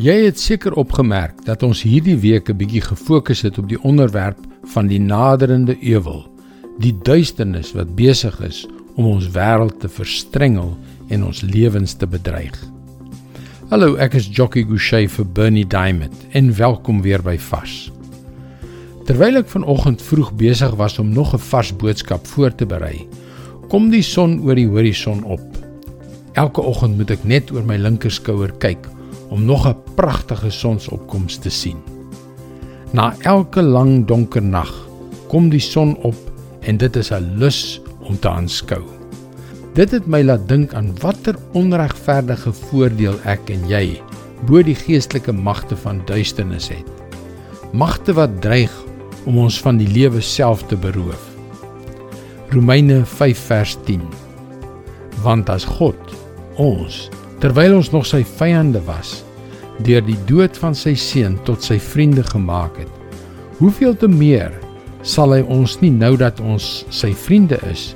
Jy het seker opgemerk dat ons hierdie week 'n bietjie gefokus het op die onderwerp van die naderende ewel, die duisternis wat besig is om ons wêreld te verstrengel en ons lewens te bedreig. Hallo, ek is Jockey Gouchee vir Bernie Diamond en welkom weer by Vars. Terwyl ek vanoggend vroeg besig was om nog 'n vars boodskap voor te berei, kom die son oor die horison op. Elke oggend moet ek net oor my linkerskouer kyk om nog 'n pragtige sonsopkoms te sien. Na elke lang donker nag kom die son op en dit is 'n lus om te aanskou. Dit het my laat dink aan watter onregverdige voordeel ek en jy bo die geestelike magte van duisternis het. Magte wat dreig om ons van die lewe self te beroof. Romeine 5 vers 10. Want as God ons terwyl ons nog sy vyande was, deur die dood van sy seun tot sy vriende gemaak het. Hoeveel te meer sal hy ons nie nou dat ons sy vriende is,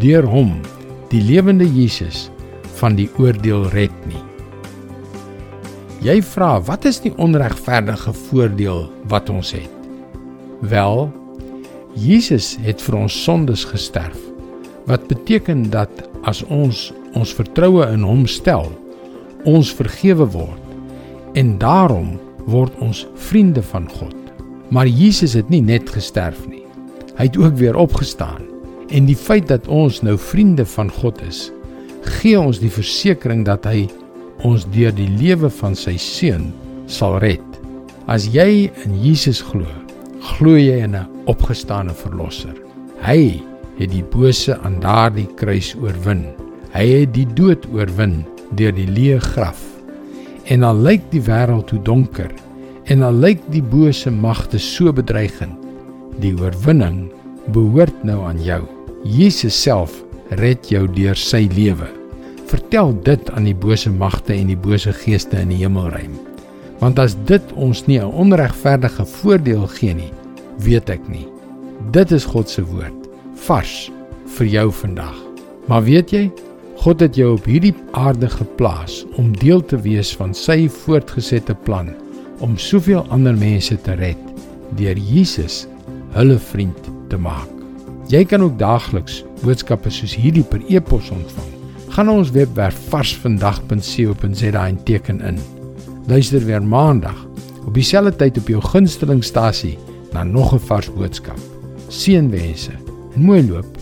deur hom, die lewende Jesus, van die oordeel red nie. Jy vra, wat is die onregverdige voordeel wat ons het? Wel, Jesus het vir ons sondes gesterf. Wat beteken dat as ons ons vertroue in hom stel, ons vergewe word en daarom word ons vriende van God. Maar Jesus het nie net gesterf nie. Hy het ook weer opgestaan. En die feit dat ons nou vriende van God is, gee ons die versekering dat hy ons deur die lewe van sy seun sal red. As jy in Jesus glo, glo jy in 'n opgestane verlosser. Hy het die bose aan daardie kruis oorwin. Hy het die dood oorwin deur die leë graf. En al lyk die wêreld hoe donker en al lyk die bose magte so bedreigend, die oorwinning behoort nou aan jou. Jesus self red jou deur sy lewe. Vertel dit aan die bose magte en die bose geeste in die hemelruim. Want as dit ons nie 'n onregverdige voordeel gee nie, weet ek nie. Dit is God se woord, vars vir jou vandag. Maar weet jy, God het jou op hierdie aarde geplaas om deel te wees van sy voortgesette plan om soveel ander mense te red deur Jesus hulle vriend te maak. Jy kan ook daagliks boodskappe soos hierdie per e-pos ontvang. Gaan na ons webwerf varsvandag.co.za en teken in. Luister weer maandag op dieselfde tyd op jou gunstelingstasie na nog 'n vars boodskap. Seënwense en mooi loop